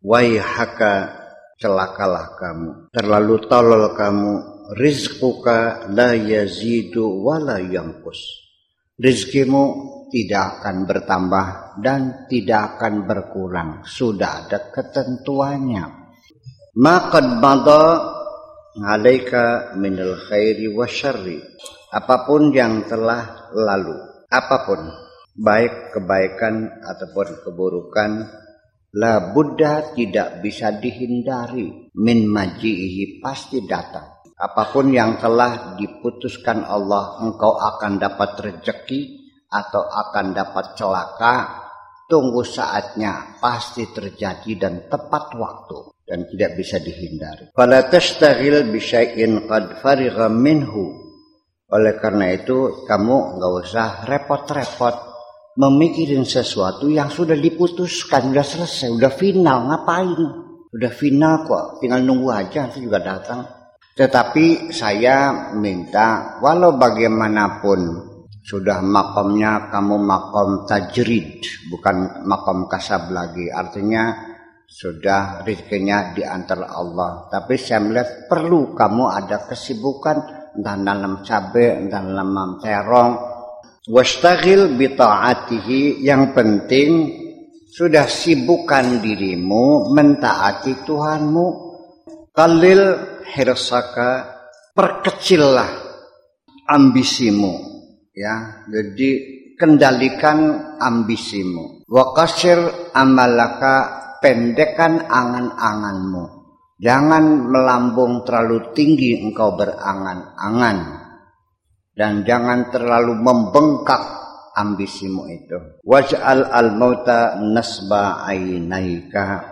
Waihaka celakalah kamu. Terlalu tolol kamu. Rizquka la yazidu wala yangkus. Rizkimu tidak akan bertambah dan tidak akan berkurang. Sudah ada ketentuannya. Maqad mada alaika minal khairi wa syarri. Apa pun yang telah lalu, apa pun baik kebaikan ataupun keburukan la buddha tidak bisa dihindari min majihi pasti datang apa pun yang telah diputuskan Allah engkau akan dapat rezeki atau akan dapat celaka tunggu saatnya pasti terjadi dan tepat waktu dan tidak bisa dihindari. Fala tastaghil bi syai'in qad farigha minhu. Oleh karena itu kamu nggak usah repot-repot memikirin sesuatu yang sudah diputuskan, sudah selesai, sudah final, ngapain? Sudah final kok, tinggal nunggu aja nanti juga datang. Tetapi saya minta walau bagaimanapun sudah makomnya kamu makom tajrid bukan makom kasab lagi artinya sudah rezekinya di antara Allah. Tapi saya melihat perlu kamu ada kesibukan entah dalam cabai, entah dalam terong. Wastaghil bi ta'atihi yang penting sudah sibukkan dirimu mentaati Tuhanmu. Kalil hirsaka perkecillah ambisimu ya. Jadi kendalikan ambisimu. Wa kasir amalaka pendekkan angan-anganmu. Jangan melambung terlalu tinggi engkau berangan-angan. Dan jangan terlalu membengkak ambisimu itu. Waj'al al-mauta nasba ainaika.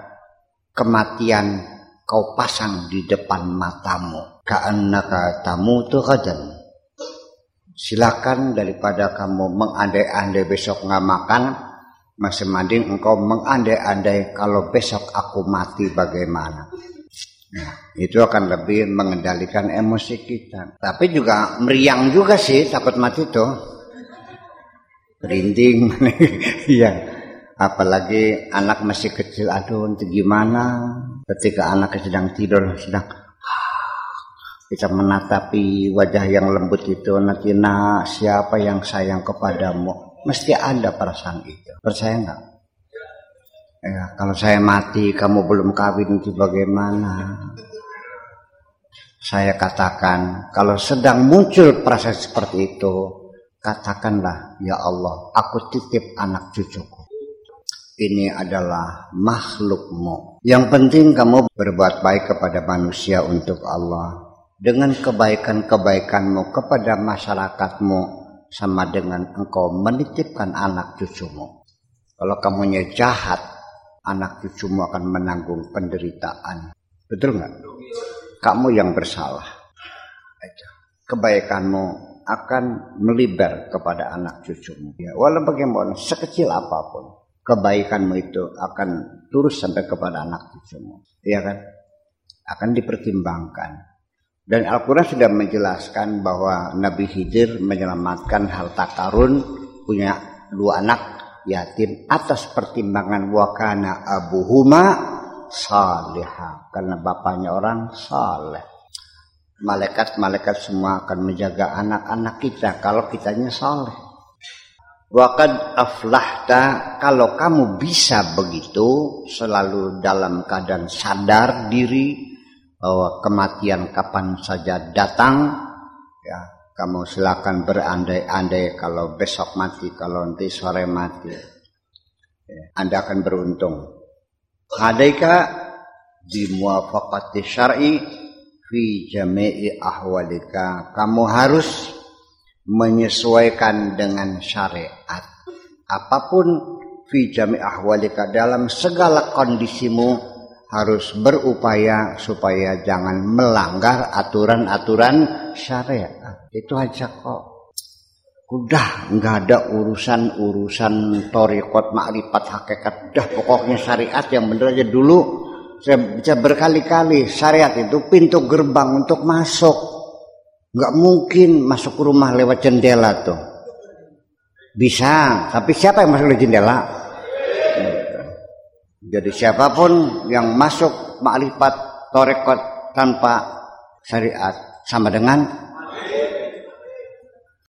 Kematian kau pasang di depan matamu. Ka'annaka tamutu ghadan. Silakan daripada kamu mengandai-andai besok nggak makan, masih mending engkau mengandai-andai kalau besok aku mati bagaimana. Nah, itu akan lebih mengendalikan emosi kita. Tapi juga meriang juga sih takut mati itu. Berinding. Iya. Apalagi anak masih kecil, aduh nanti gimana ketika anak sedang tidur, sedang kita menatapi wajah yang lembut itu nanti nak siapa yang sayang kepadamu Mesti ada perasaan itu. Percaya nggak? Ya, kalau saya mati, kamu belum kawin itu bagaimana? Saya katakan, kalau sedang muncul perasaan seperti itu, katakanlah, ya Allah, aku titip anak cucuku. Ini adalah makhlukmu. Yang penting kamu berbuat baik kepada manusia untuk Allah. Dengan kebaikan-kebaikanmu kepada masyarakatmu, sama dengan engkau menitipkan anak cucumu. Kalau kamunya jahat, anak cucumu akan menanggung penderitaan. Betul nggak? Kamu yang bersalah. Kebaikanmu akan melibar kepada anak cucumu. Ya, walau bagaimana, sekecil apa pun, kebaikanmu itu akan turus sampai kepada anak cucumu. Iya kan? Akan dipertimbangkan. Dan Al-Quran sudah menjelaskan bahwa Nabi Khidir menyelamatkan harta karun punya dua anak yatim atas pertimbangan wakana abuhuma salihah karena bapaknya orang saleh. Malaikat-malaikat semua akan menjaga anak-anak kita kalau kitanya saleh. Wakad aflahta kalau kamu bisa begitu selalu dalam keadaan sadar diri bahwa kematian kapan saja datang ya kamu silakan berandai-andai kalau besok mati kalau nanti sore mati. Ya, Anda akan beruntung. Adaika di muwafaqati syar'i fi jami'i ahwalika. Kamu harus menyesuaikan dengan syariat. Apa pun fi jami'i ahwalika dalam segala kondisimu harus berupaya supaya jangan melanggar aturan-aturan syariat. Itu aja kok. Udah nggak ada urusan-urusan torikot makrifat hakikat. Udah pokoknya syariat yang bener aja dulu. Saya bisa berkali-kali syariat itu pintu gerbang untuk masuk. Nggak mungkin masuk rumah lewat jendela tuh. Bisa, tapi siapa yang masuk lewat jendela? Jadi siapa pun yang masuk makrifat torekot tanpa syariat sama dengan